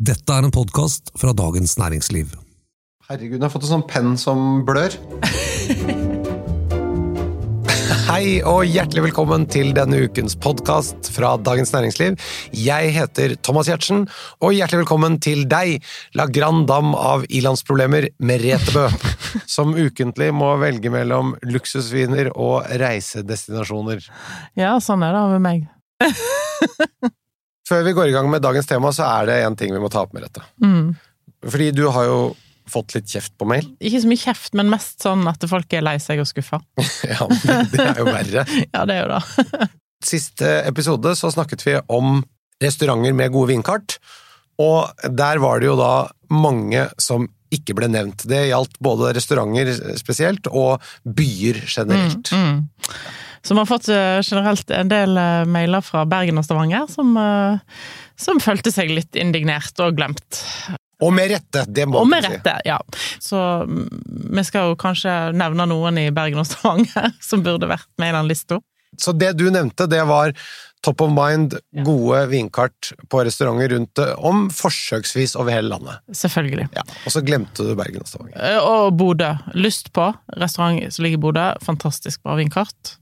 Dette er en podkast fra Dagens Næringsliv. Herregud, jeg har fått en sånn penn som blør. Hei og hjertelig velkommen til denne ukens podkast fra Dagens Næringsliv. Jeg heter Thomas Giertsen, og hjertelig velkommen til deg, la grand dam av ilandsproblemer, Merete Bø, som ukentlig må velge mellom luksusviner og reisedestinasjoner. Ja, sånn er det med meg. Før vi går i gang med dagens tema, så er det én ting vi må ta opp, Merete. Mm. Fordi du har jo fått litt kjeft på mail. Ikke så mye kjeft, men mest sånn at folk er lei seg og skuffa. Ja, men det er jo verre. Ja, det er jo det. Siste episode så snakket vi om restauranter med gode vinkart, og der var det jo da mange som ikke ble nevnt. Det gjaldt både restauranter spesielt, og byer generelt. Mm, mm. Så vi har fått eh, generelt en del eh, mailer fra Bergen og Stavanger som, eh, som følte seg litt indignert og glemt. Og med rette, det må Og med si. rette, ja. Så mm, vi skal jo kanskje nevne noen i Bergen og Stavanger som burde vært med i den lista. Så det du nevnte, det var top of mind, gode vinkart på restauranter rundt om, forsøksvis over hele landet. Selvfølgelig. Ja. Og så glemte du Bergen og Stavanger. Og Bodø. Lyst på. Restaurant som ligger i Bodø. Fantastisk bra vinkart.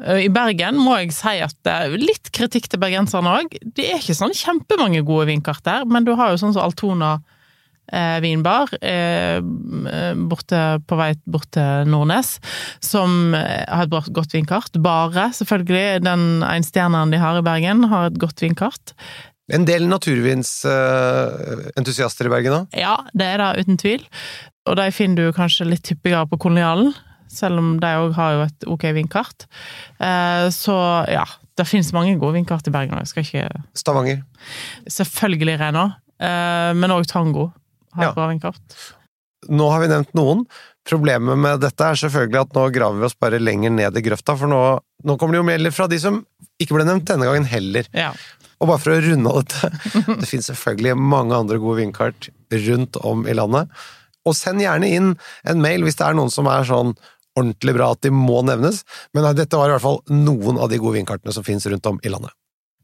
Eh, I Bergen må jeg si at det er litt kritikk til bergenserne òg. Det er ikke sånn kjempemange gode vinkart der, men du har jo sånn som Altona eh, vinbar eh, borte på vei bort til Nordnes, som eh, har et bra- godt vinkart. Bare, selvfølgelig. Den enstjerneren de har i Bergen, har et godt vinkart. En del naturvinsentusiaster i Bergen òg. Ja, det er det uten tvil. Og de finner du kanskje litt hyppigere på Kolonialen, selv om de òg har jo et ok vinkart. Eh, Så ja, det finnes mange gode vindkart i Bergen. Jeg skal ikke Stavanger. Selvfølgelig Rena, eh, men òg Tango har Ja. bra vindkart. Nå har vi nevnt noen. Problemet med dette er selvfølgelig at nå graver vi oss bare lenger ned i grøfta, for nå, nå kommer det jo melder fra de som ikke ble nevnt denne gangen heller. Ja. Og bare for å runde av dette, det finnes selvfølgelig mange andre gode vindkart rundt om i landet. Og send gjerne inn en mail hvis det er noen som er sånn ordentlig bra at de må nevnes, men nei, dette var i hvert fall noen av de gode vinkartene som finnes rundt om i landet.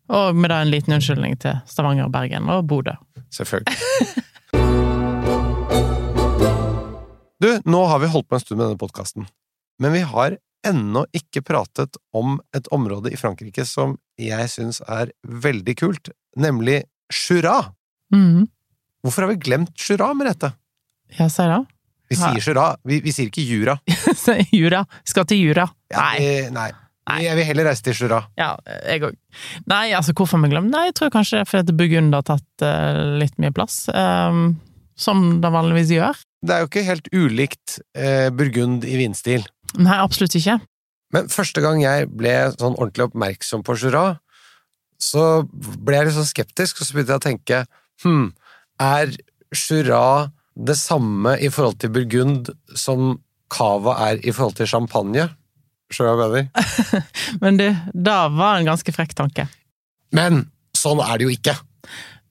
Og med da en liten unnskyldning til Stavanger, Bergen og Bodø. Selvfølgelig. Du, nå har vi holdt på en stund med denne podkasten, men vi har ennå ikke pratet om et område i Frankrike som jeg syns er veldig kult, nemlig Jura. Mm. Hvorfor har vi glemt Jura, dette? Ja, si det. Vi sier Jura, vi, vi sier ikke Jura. Jura. Skal til Jura. Ja, Nei. vi- nei. Jeg vil heller reise til Jura. Ja, jeg òg. Nei, altså, hvorfor har vi glemt Nei, jeg tror kanskje fordi Burgund har tatt uh, litt mye plass. Um, som det vanligvis gjør. Det er jo ikke helt ulikt uh, Burgund i vinstil. Nei, absolutt ikke. Men første gang jeg ble sånn ordentlig oppmerksom på Jura, så ble jeg litt sånn skeptisk, og så begynte jeg å tenke hm, er Jura det samme i forhold til Burgund som cava er i forhold til champagne? Skjønner du hva jeg mener? Men du, da var en ganske frekk tanke. Men sånn er det jo ikke.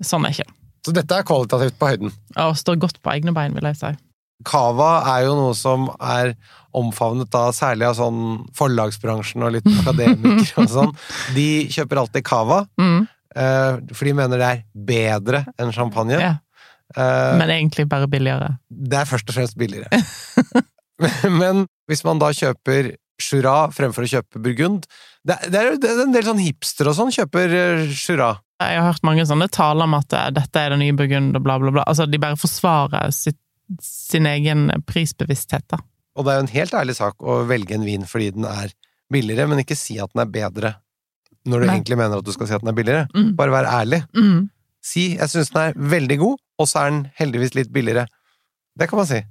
Sånn er ikke. Så dette er kvalitativt på høyden. Og står godt på egne bein, vil jeg si. Cava er jo noe som er omfavnet da særlig av sånn forlagsbransjen og litt akademikere og sånn. De kjøper alltid cava, Mm, eh, for de mener det er bedre enn champagne. ja. Eh, Men egentlig bare billigere. det er først og fremst billigere. Men hvis man da kjøper Jura fremfor å kjøpe Burgund Det, det er jo en del sånn hipstere og sånn kjøper eh, Jura. Jeg har hørt mange sånne taler om at eh, dette er det nye Burgund og bla, bla, bla. Altså, de bare forsvarer sitt, sin egen prisbevissthet, da. Og det er jo en helt ærlig sak å velge en vin fordi den er billigere, men ikke si at den er bedre når du Nei. egentlig mener at du skal si at den er billigere. Mm. Bare vær ærlig. Mm. Si 'jeg syns den er veldig god', og så er den heldigvis litt billigere. Det kan man si.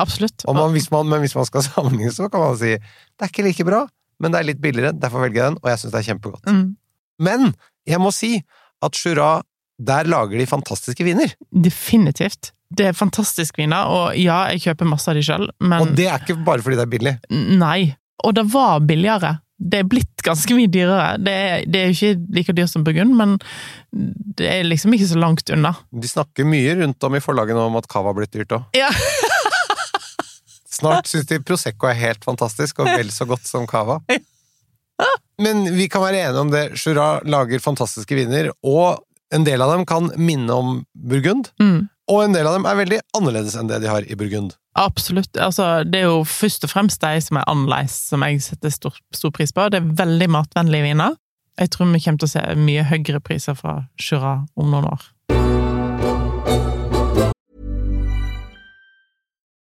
Absolutt. Og man, hvis man, men hvis man skal sammenligne, så kan man si 'det er ikke like bra', men det er litt billigere, derfor velger jeg den, og jeg syns det er kjempegodt. Mm. Men jeg må si at Jura, der lager de fantastiske viner. Definitivt. Det er fantastisk viner, og ja, jeg kjøper masse av de sjøl, men Og det er ikke bare fordi det er billig. nei. Og det var billigere. Det er blitt ganske mye dyrere. Det er, det er jo ikke like dyrt som Burgund, men det er liksom ikke så langt unna. De snakker mye rundt om i forlagene om at cava har blitt dyrt òg. Ja. Snart syns de Prosecco er helt fantastisk, og vel så godt som cava. Men vi kan være enige om det. Jura lager fantastiske viner, og En del av dem kan minne om Burgund, Mm. og en del av dem er veldig annerledes enn det de har i Burgund. Absolutt. Altså, det er jo først og fremst de som er annerledes, som jeg setter stor, stor pris på. Det er veldig matvennlige viner. Jeg tror vi kommer til å se mye høyere priser fra Jura om noen år.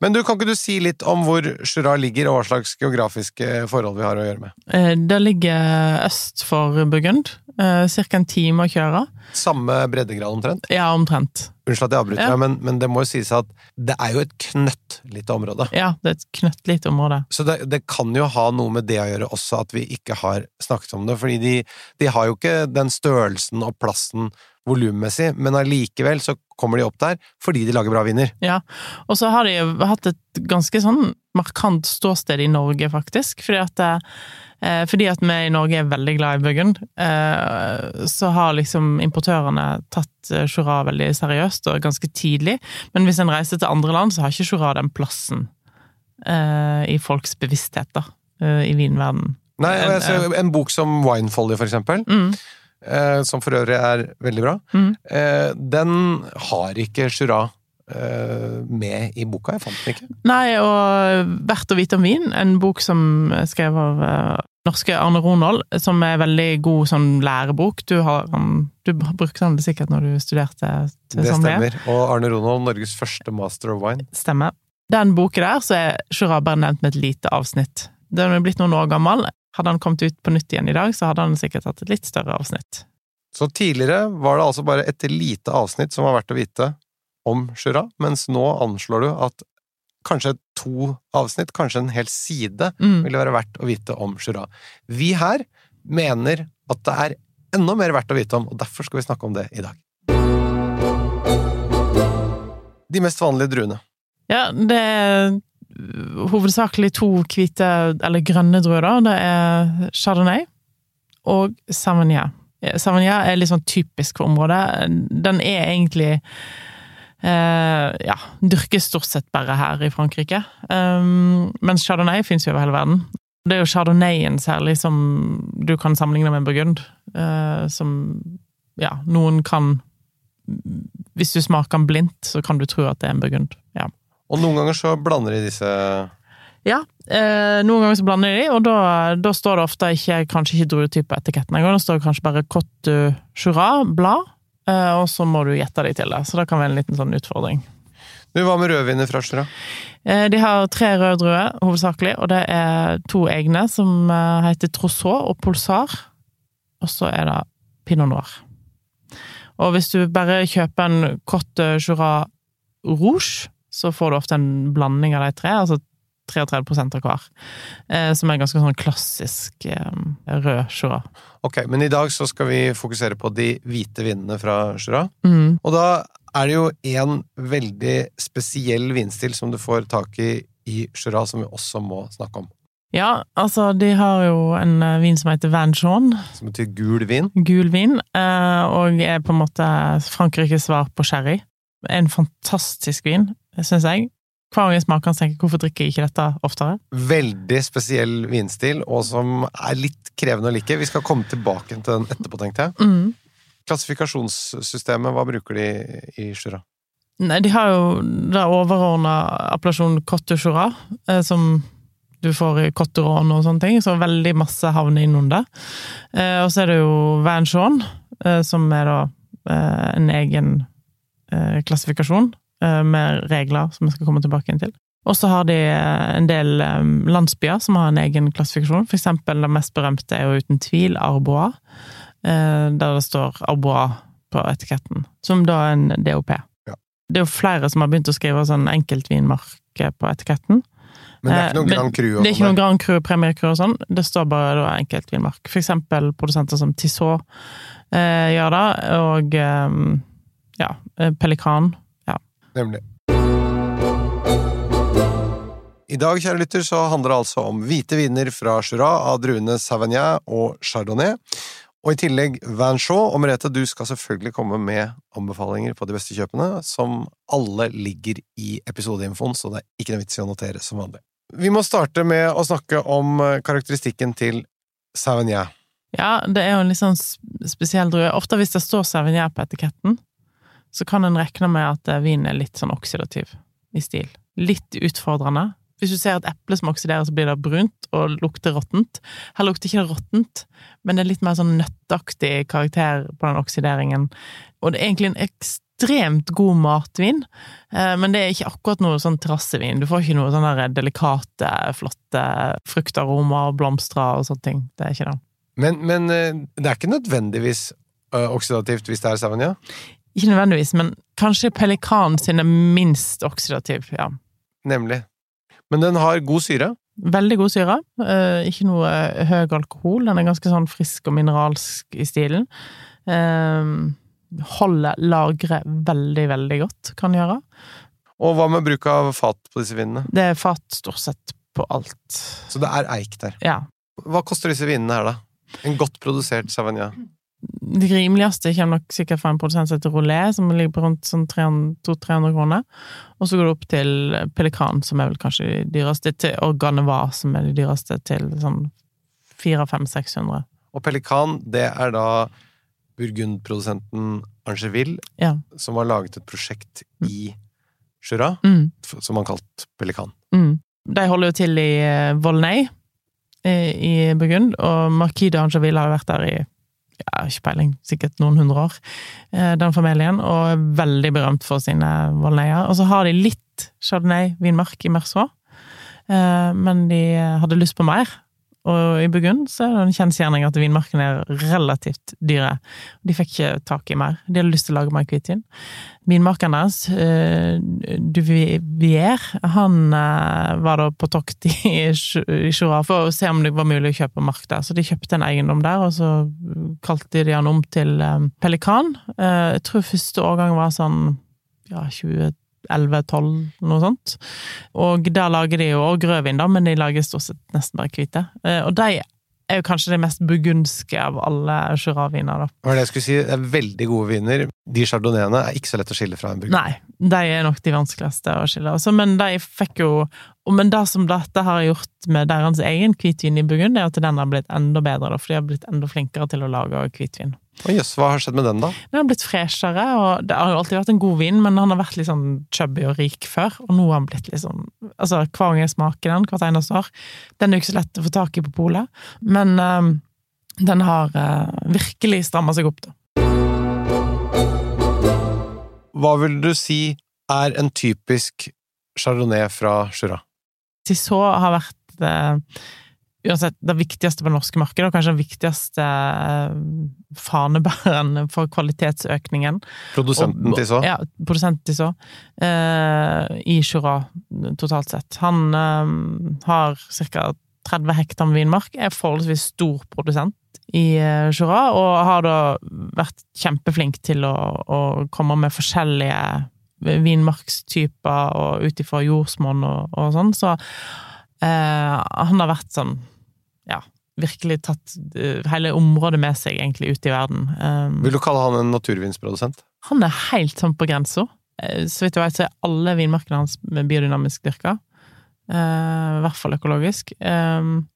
Men du, kan ikke du si litt om hvor Jura ligger, og hva slags geografiske forhold vi har å gjøre med? Eh, Det ligger øst for Burgund. Ca. en time å kjøre. Samme breddegrad omtrent? Ja, omtrent. Unnskyld at jeg avbryter Ja. deg, men, men det må jo sies at det er jo et knøttlite område. Ja, det er et knøttlite område. Så det, det kan jo ha noe med det å gjøre også, at vi ikke har snakket om det. Fordi de, de har jo ikke den størrelsen og plassen volummessig, men allikevel så kommer de opp der fordi de lager bra viner. Ja, og så har de jo hatt et ganske sånn markant ståsted i Norge, faktisk. Fordi at, eh, fordi at vi i Norge er veldig glad i Burgund, eh, så har liksom importørene tatt eh, Jura veldig seriøst og ganske tidlig. Men hvis en reiser til andre land, så har ikke Jura den plassen eh, i folks bevissthet, da, eh, i vinverdenen. Nei, En, en bok som Winefolly, for eksempel, Mm, eh, som for øvrig er veldig bra, Mm. eh, den har ikke Jura eh, med i boka. Jeg fant den ikke. Nei, og Verdt å vite om vin, en bok som er skrevet av eh, norske Arne Ronald, som er veldig god sånn lærebok. Du, har, du brukte den sikkert når du studerte til Det stemmer. Og Arne Ronald, Norges første master of wine. Stemmer. Den boken der, så er Jura bare nevnt med et lite avsnitt. Den er blitt noen år gammel. Hadde han kommet ut på nytt igjen i dag, så hadde han sikkert hatt et litt større avsnitt. Så tidligere var det altså bare et lite avsnitt som var verdt å vite om Jura, mens nå anslår du at kanskje to avsnitt, kanskje en hel side, Mm. ville være verdt å vite om Jura. Vi her mener at det er enda mer verdt å vite om, og derfor skal vi snakke om det i dag. De mest vanlige druene. Ja, det hovedsakelig to hvite, eller grønne druer, da. Det er chardonnay og savagnin. Savagnin er litt sånn typisk for området. Den er egentlig eh, ja, dyrkes stort sett bare her i Frankrike. Um, mens chardonnay fins jo over hele verden. Det er jo chardonnayen særlig som du kan sammenligne med burgund. eh, som ja, noen kan Hvis du smaker den blindt, så kan du tro at det er en burgund. Og noen ganger så blander de disse Ja, eh, noen ganger så blander de, og da, da står det ofte ikke, kanskje ikke druetype på etiketten engang. Da står det kanskje bare Cotte Jura, blad, eh, og så må du gjette deg til det. Så det kan være en liten sånn utfordring. Du, Hva med rødviner fra Jura? Eh, de har tre røde druer, hovedsakelig, og det er to egne som eh, heter Trousseau og Pulsar. Og så er det Pinot Noir. Og hvis du bare kjøper en Cotte Jura Rouge, så får du ofte en blanding av de tre, altså 33 av hver. Eh, som er ganske sånn klassisk eh, rød Jura. Ok, men i dag så skal vi fokusere på de hvite vinene fra Jura. Mm. Og da er det jo en veldig spesiell vinstil som du får tak i i Jura, som vi også må snakke om. Ja, altså, de har jo en eh, vin som heter Van Som betyr gul vin. gul vin, og er på en måte Frankrikes svar på sherry. En fantastisk vin, syns jeg. Hver gang jeg smaker den, tenker jeg hvorfor drikker jeg ikke dette oftere? Veldig spesiell vinstil, og som er litt krevende å like. Vi skal komme tilbake til den etterpå, tenkte jeg. Mm. Klassifikasjonssystemet, hva bruker de i Jura? Nei, de har jo det overordna appellasjonen Cotte Jura, eh, som du får i Cotteron og sånne ting, så veldig masse havner innunder. det. og så er det jo Van Jean, eh, som er da eh, en egen eh, klassifikasjon eh, med regler som vi skal komme tilbake inn til. Og så har de eh, en del eh, landsbyer som har en egen klassifikasjon. For eksempel det mest berømte er jo uten tvil Arbois, eh, der det står Arbois på etiketten, som da er en DOP. Ja. Det er jo flere som har begynt å skrive sånn enkeltvinmerke på etiketten. Men det er ikke noe Eh, Grand Cru Det er ikke noen. Grand Cru, Premier Cru og sånn. Det står bare da enkeltvinmark. For eksempel produsenter som Tissot eh, gjør det, og eh, ja, eh, Pelikan. Nemlig. I dag, kjære lytter, så handler det altså om hvite viner fra Jura av druene Savagnin og Chardonnay. Og i tillegg Van Shaw. Og Merete, du skal selvfølgelig komme med anbefalinger på de beste kjøpene, som alle ligger i episodeinfoen, så det er ikke noe vits i å notere som vanlig. Vi må starte med å snakke om eh, karakteristikken til Savagnin. ja, det er jo en litt sånn spesiell drue. Ofte hvis det står Savagnin på etiketten, så kan en regne med at eh, vinen er litt sånn oksidativ i stil. Litt utfordrende. Hvis du ser et eple som oksiderer, så blir det brunt og lukter råttent. Her lukter ikke det råttent, men det er litt mer sånn nøtteaktig karakter på den oksideringen. Og det er egentlig en ekstremt god matvin, eh, men det er ikke akkurat noe sånn terrassevin. Du får ikke noe sånn der delikate, flotte fruktaromaer og blomster og sånne ting. Det er ikke det. Men, men eh, det er ikke nødvendigvis oksidativt hvis det er Savagnin? Ikke nødvendigvis, men kanskje pelikan sin er minst oksidativ, ja. Nemlig. Men den har god syre. Veldig god syre. Eh, ikke noe høy alkohol. Den er ganske sånn frisk og mineralsk i stilen. Eh, holder lageret veldig, veldig godt, kan gjøre. Og hva med bruk av fat på disse vinene? Det er fat stort sett på alt. Så det er eik der. Ja. Hva koster disse vinene her, da? En godt produsert Savagnin. De rimeligste kommer nok sikkert fra en produsent som heter Rolé, som ligger på rundt sånn 200-300 kroner. Og så går det opp til Pelikan, som er vel kanskje de dyreste, til, Organeva, som er de dyreste, til sånn 400-500-600. Og Pelikan, det er da burgundprodusenten Angeville, Ja. som har laget et prosjekt i Jura, Mm. som han kalt Pelikan. Mm. De holder jo til i eh, Volnay eh, i Burgund, og Marquis de Angeville har vært der i ja, ikke peiling, sikkert noen hundre år, eh, den familien, og er veldig berømt for sine Volnayer. Og så har de litt Chardonnay-vinmark i Merceau, eh, men de hadde lyst på mer. Og i Burgund så er det en kjensgjerning at vinmarkene er relativt dyre. De fikk ikke tak i mer. De hadde lyst til å lage mer hvitvin. Vinmarkeren deres, eh, Duvier, han eh, var da på tokt i Sjura for å se om det var mulig å kjøpe mark der. Så de kjøpte en eiendom der, og så kalte de han om til eh, Pelikan. Eh, Jeg tror første årgang var sånn ja, 2011-12, noe sånt. Og der lager de jo òg rødvin, da, men de lager stort sett nesten bare hvite. Eh, Og de er jo kanskje de mest bugunske av alle Jura-viner. Det var det jeg skulle si. Det er veldig gode viner. De chardonnayene er ikke så lett å skille fra en burgund. Nei, de er nok de vanskeligste å skille. Også, men de fikk jo Men det som dette har gjort med deres egen hvitvin i Burgund, er at den har blitt enda bedre, da, for de har blitt enda flinkere til å lage hvitvin. Å jøss, hva har skjedd med den, da? Den har blitt freshere, og det har jo alltid vært en god vin, men han har vært litt sånn chubby og rik før, og nå har han blitt litt sånn Altså, hver gang jeg smaker den, hvert eneste år Den er jo ikke så lett å få tak i på polet, men eh, den har uh, virkelig stramma seg opp, da. Hva vil du si er en typisk chardonnay fra Jura? Tissot har vært eh, uansett det viktigste på det norske markedet, og kanskje den viktigste eh, fanebæreren for kvalitetsøkningen. Produsenten til så? Ja, produsenten til så. Eh, I Jura, totalt sett. Han eh, har ca. 30 hektar med vinmark, er forholdsvis stor produsent i eh, Jura, og har da vært kjempeflink til å, å komme med forskjellige vinmarkstyper og ut ifra jordsmonn og, og sånn, så eh, han har vært sånn virkelig tatt eh, hele området med seg egentlig ut i verden. Um, Vil du kalle han en naturvinsprodusent? han er helt sånn på grensa. Eh, Så vidt jeg vet, så er alle vinmarkene hans med biodynamisk dyrka. Uh, I hvert fall økologisk. Um,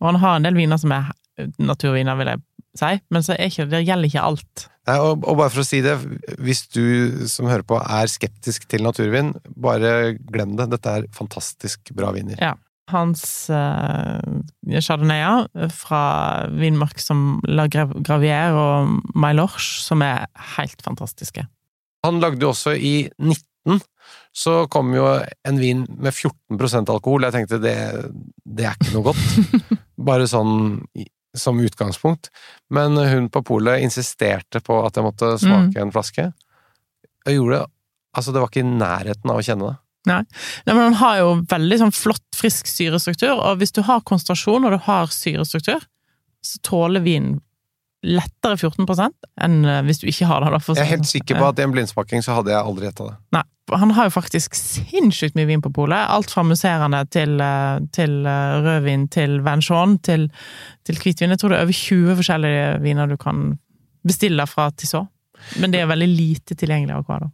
og han har en del viner som er naturviner, vil jeg si, men så ikke, det gjelder ikke alt. Nei, og, og bare for å si det, hvis du som hører på er skeptisk til naturvin, bare glem det. Dette er fantastisk bra viner. Ja. Hans uh, chardonnayer fra vinmark som La Gravier og Mailorche, som er helt fantastiske. Han lagde jo også i 19, så kom jo en vin med 14% alkohol. Jeg tenkte det, det er ikke noe godt. Bare sånn som utgangspunkt. Men hun på polet insisterte på at jeg måtte smake en flaske. Jeg gjorde det Altså, det var ikke i nærheten av å kjenne det. Nei. Nei, men han har jo veldig sånn flott, frisk syrestruktur, og hvis du har konsentrasjon og du har syrestruktur, så tåler vinen lettere 14 enn eh, hvis du ikke har det. Jeg er sånn- helt sikker på at i en blindsmaking så hadde jeg aldri gjetta det. Nei, han har jo faktisk sinnssykt mye vin på polet. Alt fra musserende til, eh, til eh, rødvin til Venchon til, til hvitvin. Jeg tror det er over 20 forskjellige viner du kan bestille fra Tissot. Men det er veldig lite tilgjengelig akkurat da.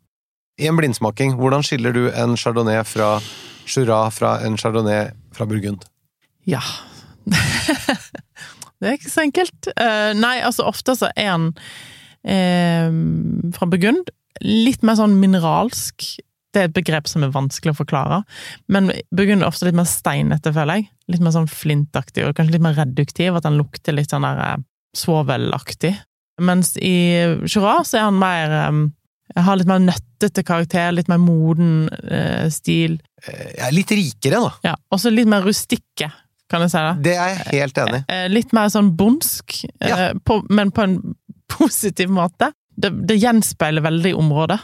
I en blindsmaking, hvordan skiller du en chardonnay fra Jura fra en chardonnay fra Burgund? Ja. det er ikke så enkelt. Uh, nei, altså ofte så er han uh, fra Burgund litt mer sånn mineralsk. Det er et begrep som er vanskelig å forklare. Men Burgund er ofte litt mer steinete, føler jeg. Litt mer sånn flintaktig, og kanskje litt mer reduktiv. At han lukter litt sånn der uh, svovelaktig. Mens i Jura så er han mer eh, har litt mer nøttete karakter, litt mer moden eh, stil. Eh, Jeg er litt rikere, da. Ja, Også litt mer rustikke, kan jeg si det. Det er jeg helt enig i. Eh, Litt mer sånn bondsk, eh, Ja. på, men på en positiv måte. Det, det gjenspeiler veldig området.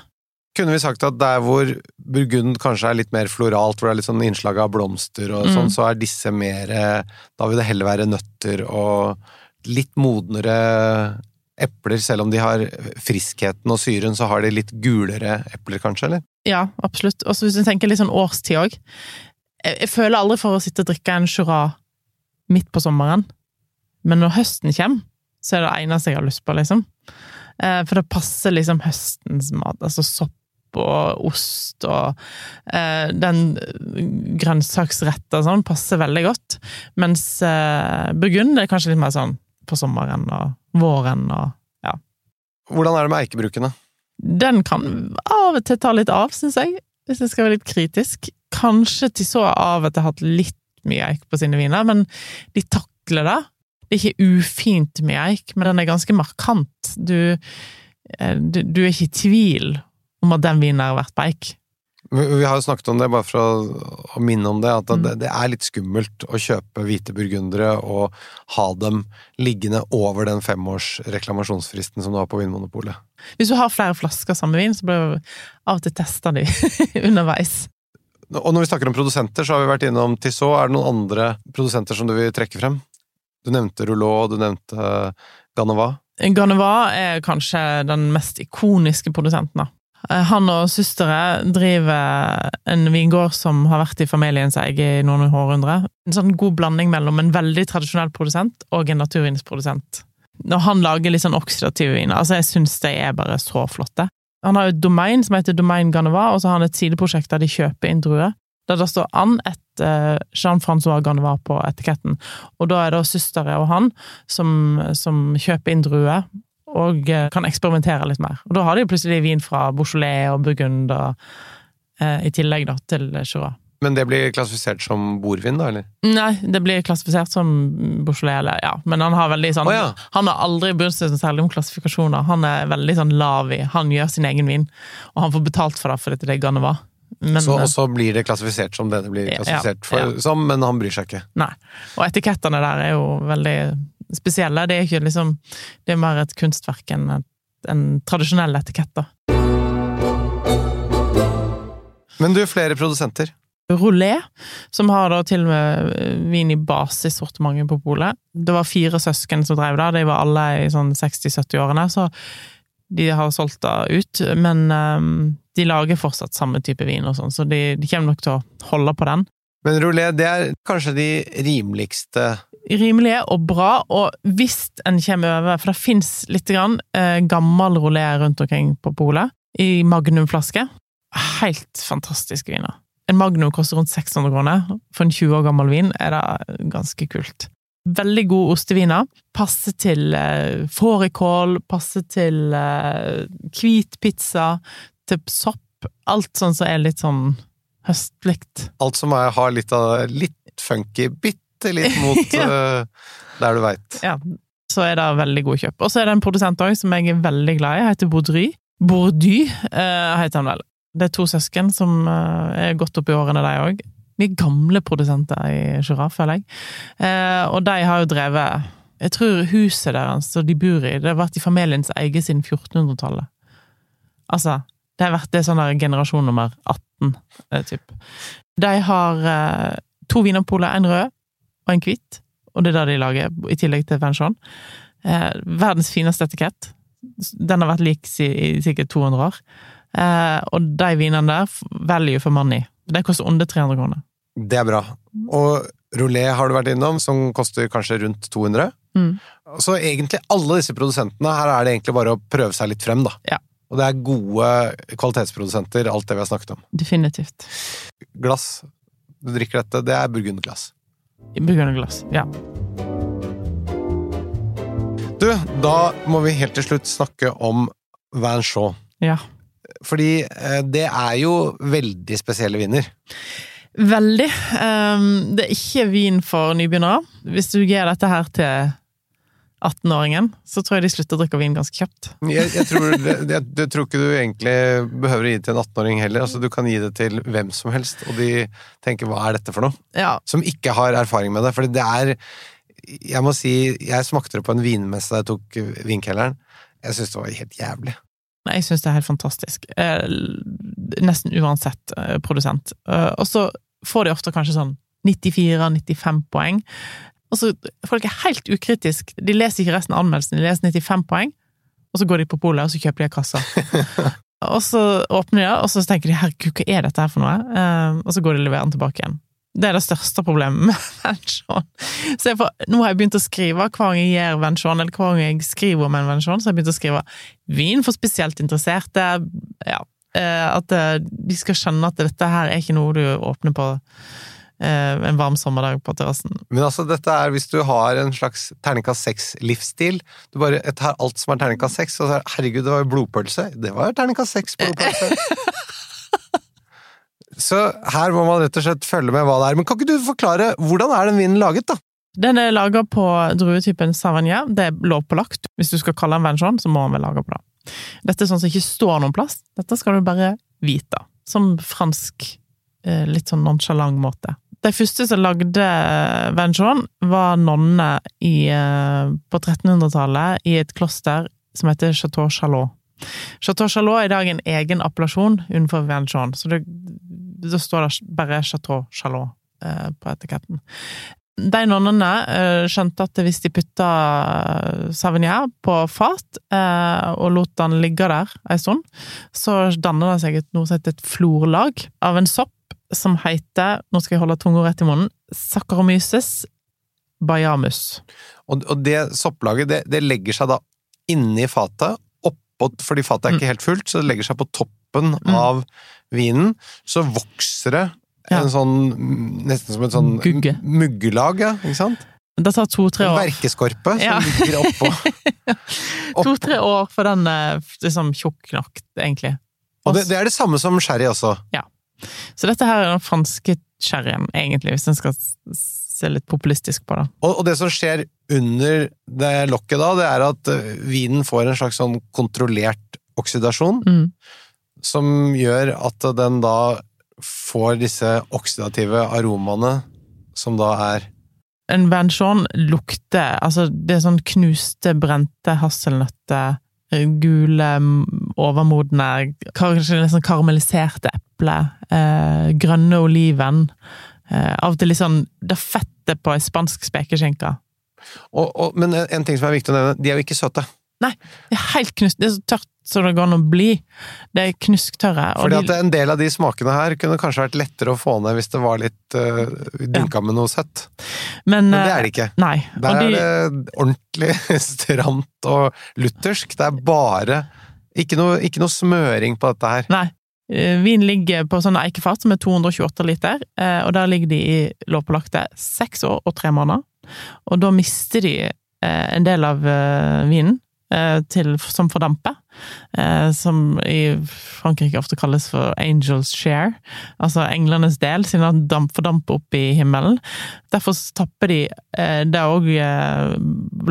Kunne vi sagt at der hvor Burgund kanskje er litt mer floralt, hvor det er litt sånn innslag av blomster og Mm. sånn, så er disse mer eh, Da vil det heller være nøtter og litt modnere epler, selv om de har friskheten og syren, så har de litt gulere epler, kanskje, eller? Ja, absolutt. Og hvis du tenker litt sånn årstid òg. Jeg, føler aldri for å sitte og drikke en Jura midt på sommeren, men når høsten kommer, så er det det eneste jeg har lyst på, liksom. Eh, For det passer liksom høstens mat, altså sopp og ost og eh, den grønnsaksretta sånn passer veldig godt. Mens eh, burgund er kanskje litt mer sånn på sommeren og våren og ja. Hvordan er det med eikebrukene? Den kan av og til ta litt av, syns jeg, hvis jeg skal være litt kritisk. Kanskje til så av at jeg har hatt litt mye eik på sine viner, men de takler det. Det er ikke ufint med eik, men den er ganske markant. Du, eh, du, du er ikke i tvil om at den vinen har vært på eik. Vi har jo snakket om det, bare for å, å minne om det, at Mm. det, det er litt skummelt å kjøpe hvite burgundere og ha dem liggende over den femårs reklamasjonsfristen som du har på Vinmonopolet. Hvis du har flere flasker samme vin, så bør du av og til teste de underveis. Og når vi snakker om produsenter, så har vi vært innom Tissot. Er det noen andre produsenter som du vil trekke frem? Du nevnte Rouleau, du nevnte Ganova. Ganeva. Ganeva er kanskje den mest ikoniske produsenten. da. Eh, Han og søstre driver en vingård som har vært i familiens eie i noen århundre. En sånn god blanding mellom en veldig tradisjonell produsent og en naturvinsprodusent. Når han lager litt sånn oksidative viner, altså jeg syns de er bare så flotte. Han har jo et domain som heter Domain Ganeva, og så har han et sideprosjekt der de kjøper inn druer. Der det står an et eh, Jean-Francois Ganeva på etiketten. Og da er det søstre og han som, som kjøper inn druer, og eh, kan eksperimentere litt mer. Og da har de plutselig vin fra Beaujolais og Burgund og, eh, i tillegg da, til Jura. Men det blir klassifisert som bordvin, da, eller? Nei, det blir klassifisert som Beaujolais, eller ja, men han har veldig sånn oh, ja. Han har aldri brydd seg særlig om klassifikasjoner. Han er veldig sånn lav i Han gjør sin egen vin, og han får betalt for det fordi det er Ganeva. Men, Så, eh, og så blir det klassifisert som det det blir Ja, klassifisert for, som, men han bryr seg ikke. Nei. Og etikettene der er jo veldig spesielle. Det er liksom Det er mer et kunstverk enn en tradisjonell etikett, da. Men du, flere produsenter. Rolé, som har da til og med eh, vin i basissortimentet på polet. Det var fire søsken som drev det, de var alle i sånn 60-70-årene, så de har solgt det ut. Men um, de lager fortsatt samme type vin og sånn, så de, de kommer nok til å holde på den. Men roulé, det er kanskje de rimeligste rimelige og bra, og hvis en kommer over For det fins litt grann, eh, gammel roulé rundt omkring på polet, i magnumflaske. Helt fantastiske viner. En magnum koster rundt 600 kroner. For en 20 år gammel vin er det ganske kult. Veldig god osteviner. Passer til eh, fårikål, passer til eh, pizza, til sopp. Alt sånn som er litt sånn høstlikt. Alt som er, har litt av litt funky, bitte litt mot Ja. uh, der du veit. Ja, så er det veldig gode kjøp. Og så er det en produsent òg som jeg er veldig glad i, heter Baudry. Bourdy uh, heter han vel. Det er to søsken som uh, er godt opp i årene, de òg. Mye gamle produsenter i Jura, føler jeg. Eh, og de har jo drevet Jeg tror huset deres som de bor i, det har vært i familiens eie siden 1400-tallet. Altså Det har vært det sånn der generasjon nummer 18, eh, typ. De har eh, to wienerpoler, en rød og en hvit, og det er det de lager, i tillegg til Venchon. Eh, verdens fineste etikett. Den har vært lik i, i sikkert 200 år. Eh, og de vinene der, value for money. Den koster under 300 kroner. Det er bra. Og Rolé har du vært innom, som koster kanskje rundt 200. Mm. Så egentlig alle disse produsentene, her er det egentlig bare å prøve seg litt frem, da. Ja. Og det er gode kvalitetsprodusenter, alt det vi har snakket om. Definitivt. Glass, du drikker dette, det er burgunderglass. Burgunderglass. Ja. Du, da må vi helt til slutt snakke om Van Shaw. ja. Fordi eh, det er jo veldig spesielle viner. Veldig. Ehm, det er ikke vin for nybegynnere. Hvis du gir dette her til 18-åringen, så tror jeg de slutter å drikke vin ganske kjapt. Jeg, jeg, tror, jeg, jeg tror ikke du egentlig behøver å gi det til en 18-åring heller. Altså, du kan gi det til hvem som helst, og de tenker 'hva er dette for noe?' Ja, Som ikke har erfaring med det. For det er Jeg må si, jeg smakte det på en vinmesse da jeg tok vinkelleren. Jeg syns det var helt jævlig. Nei, jeg syns det er helt fantastisk. Eh, nesten uansett eh, produsent. Eh, og så får de ofte kanskje sånn 94-95 poeng. Og så Folk er helt ukritisk. De leser ikke resten av anmeldelsen, de leser 95 poeng, og så går de på polet og så kjøper de kasser. og så åpner de og så tenker de 'herregud, hva er dette her for noe?' Eh, og så går de og leverer den tilbake igjen. Det er det største problemet med vensjon. Så får, nå har jeg begynt å skrive hver gang jeg gir vensjon, eller hver gang jeg skriver om en vensjon, så har jeg begynt å skrive vin for spesielt interesserte. Ja, eh, at eh, de skal skjønne at dette her er ikke noe du åpner på en varm sommerdag på terrassen. Men altså, dette er hvis du har en slags terningkast seks-livsstil. Du bare tar alt som er terningkast seks, og så er herregud, det var jo blodpølse. Det var terningkast seks blodpølse. så her må man rett og slett følge med hva det er. Men kan ikke du forklare, hvordan er den vinen laget, da? Den er laga på druetypen Savagnin. Det er lovpålagt. Hvis du skal kalle den Venchon, så må den være laga på det. Dette er sånn som ikke står noen plass. Dette skal du bare vite. Som fransk, eh, litt sånn nonchalant måte. De første som lagde Venchon, var nonner eh, på 1300-tallet i et kloster som heter Chateau Chalot. Chateau Chalot er i dag en egen appellasjon utenfor Venchon, så det, da står det bare Chateau Chalot eh, på etiketten. De nonnene eh, skjønte at hvis de putta Savignon på fat eh, og lot den ligge der en stund, så danner det seg et, noe som heter et florlag av en sopp som heter, nå skal jeg holde tunga rett i munnen, Saccharomyces bayamus. Og, og det sopplaget, det, det legger seg da inni fatet, oppå, fordi fatet er ikke helt fullt, så det legger seg på toppen Mm. av vinen. Så vokser det Ja. en sånn, nesten som et sånn Gugge. muggelag, ja, ikke sant? Det tar to-tre En år. verkeskorpe som Ja. ligger oppå. To-tre år for den er liksom tjukk nok, egentlig. Og det, det er det samme som sherry også. Så dette her er den franske sherryen, egentlig, hvis en skal se litt populistisk på det. Og, det som skjer under det lokket da, det er at eh, vinen får en slags sånn kontrollert oksidasjon, Mm. som gjør at den da får disse oksidative aromaene, som da er En Venchon lukter Altså, det er sånn knuste, brente hasselnøtter, gule, overmodne, kanskje sånn karamelliserte epler, eh, grønne oliven. Eh, av og til litt sånn det fettet på ei spansk spekeskinke. Men en, ting som er viktig å nevne, de er jo ikke søte. Nei, det er helt knust. Det er så tørt som det går an å bli. Det er knusktørre. Fordi at en del av de smakene her kunne kanskje vært lettere å få ned hvis det var litt uh, dynka med noe søtt. men, Men det eh, er det ikke. Nei. Der og er det ordentlig stramt og luthersk. Det er bare ikke noe, ikke noe smøring på dette her. Nei. Eh, Vin ligger på sånne eikefat som er 228 liter, eh, og der ligger de i lovpålagte seks år og tre måneder. Og da mister de eh, en del av vinen til, som fordamper, som i Frankrike ofte kalles for angels share, altså englenes del, siden den damp, fordamper opp i himmelen. Derfor tapper de, det er òg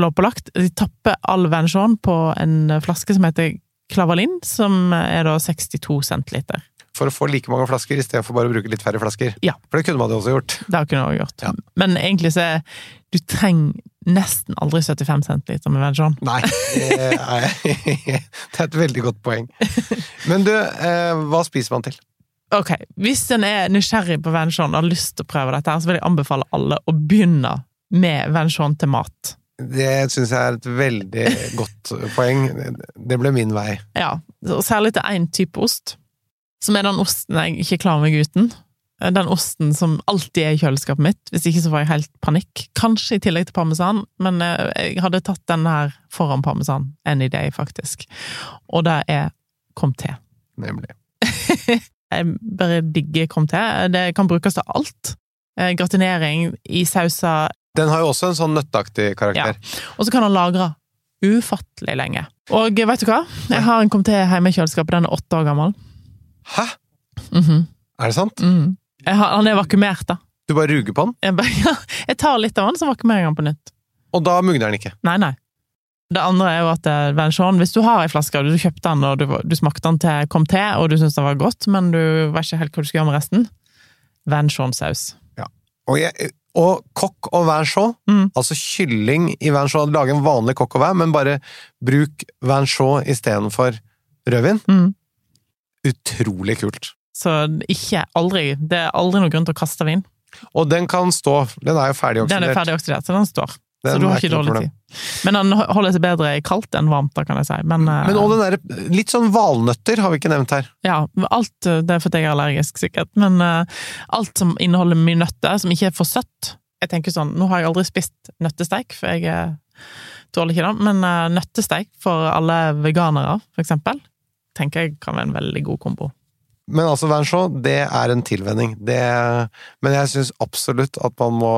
lovpålagt, de tapper all Venchon på en flaske som heter Klavalin, som er da 62 centiliter. For å få like mange flasker istedenfor bare å bruke litt færre flasker. Ja. For det kunne man jo også gjort. Det kunne man også gjort. Ja. Men egentlig så er du trenger nesten aldri 75 centiliter med Venchon. Nei, det er, det er et veldig godt poeng. Men du, eh, hva spiser man til? Ok, Hvis en er nysgjerrig på Venchon og har lyst til å prøve dette, så vil jeg anbefale alle å begynne med Venchon til mat. Det syns jeg er et veldig godt poeng. Det ble min vei. Ja, og Særlig til én type ost, som er den osten jeg ikke klarer meg uten. Den osten som alltid er i kjøleskapet mitt, hvis ikke så får jeg helt panikk. Kanskje i tillegg til parmesan, men eh, jeg hadde tatt den her foran parmesan any day, faktisk. Og det er comté. Nemlig. Jeg bare digger comté. Det kan brukes til alt. Eh, Gratinering i sauser, Den har jo også en sånn nøtteaktig karakter. og så kan han lagre ufattelig lenge. Og vet du hva? Jeg har en comté hjemme i kjøleskapet, den er åtte år gammel. Hæ? Mhm, Er det sant? Mm. Har, han er vakuumert, da. Du bare ruger på den, Jeg, bare, ja, jeg tar litt av den, så vakuumerer jeg den på nytt. og da mugner den ikke. Nei, nei. Det andre er jo at eh, Venchon, hvis du har ei flaske, og du kjøpte den, og du, du smakte den til comté, og du syntes den var godt, men du vet ikke helt hva du skal gjøre med resten, Venchon-saus. Ja. Og, jeg, og au vin chaud, Mm. altså kylling i chaud, lage en vanlig coq au vin, men bare bruk chaud istedenfor rødvin. Mm. Utrolig kult. Så ikke aldri Det er aldri noen grunn til å kaste vin. Og den kan stå, den er jo ferdig oksidert. Den er ferdig oksidert, så den står. Så du har ikke dårlig tid. Men den holder seg bedre i kaldt enn varmt, da, kan jeg si. Men, eh, Men og den der, litt sånn valnøtter har vi ikke nevnt her. ja, alt eh, Det er fordi jeg er allergisk, sikkert. Men uh, alt som inneholder mye nøtter, som ikke er for søtt Jeg tenker sånn, Nå har jeg aldri spist nøttesteik, for jeg tåler ikke det. Men uh, nøttesteik for alle veganere, for eksempel, tenker jeg kan være en veldig god kombo. Men altså, chaud, det er en tilvenning. Det, men jeg syns absolutt at man må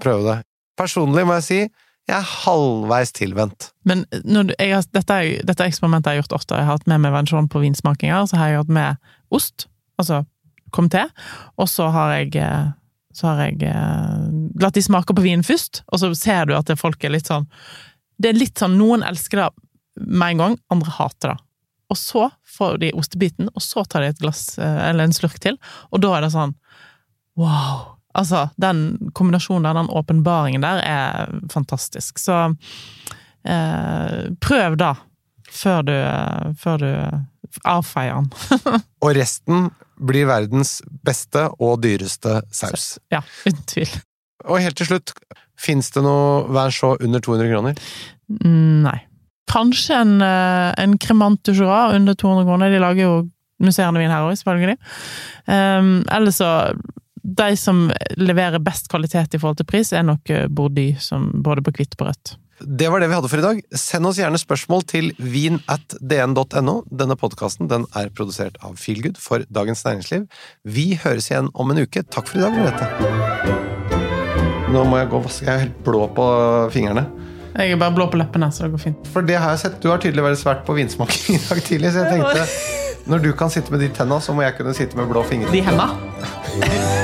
prøve det. Personlig må jeg si, jeg er halvveis tilvendt. Men når jeg dette, dette eksperimentet har jeg gjort ofte. Jeg har hatt med meg vensjon på vinsmakinger, så har jeg hatt med ost, altså comté, og så har jeg eh, så har jeg eh, latt de smake på vinen først, og så ser du at folk er litt sånn Det er litt sånn Noen elsker det med en gang, andre hater det. Og så får de ostebiten, og så tar de et glass, eh, eller en slurk til, og da er det sånn Wow! Altså, den kombinasjonen der, den åpenbaringen der, er fantastisk. Så eh, prøv da, før du, før du avfeier den. Og resten blir verdens beste og dyreste saus. Ja, uten tvil. Og helt til slutt, fins det noe vær så under 200 kroner? Nei. Kanskje en, eh, en Cremant du under 200 kroner. De lager jo musserende vin her òg, selvfølgelig. Um, Eller så De som leverer best kvalitet i forhold til pris, er nok Bordy, som både på hvitt og på rødt. Det var det vi hadde for i dag. Send oss gjerne spørsmål til vin at dn.no. Denne podkasten den er produsert av Feelgood for Dagens Næringsliv. Vi høres igjen om en uke. Takk for i dag, Merete. Nå må jeg gå og vaske. Jeg er helt blå på fingrene. Jeg er bare blå på leppene, så det går fint. For det har jeg sett. Du har tydelig vært svært på vinsmaking i dag tidlig, så jeg tenkte når du kan sitte med de tenna, så må jeg kunne sitte med blå fingre. De hemma.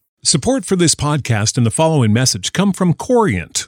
Support for this podcast and the following message come from Corient.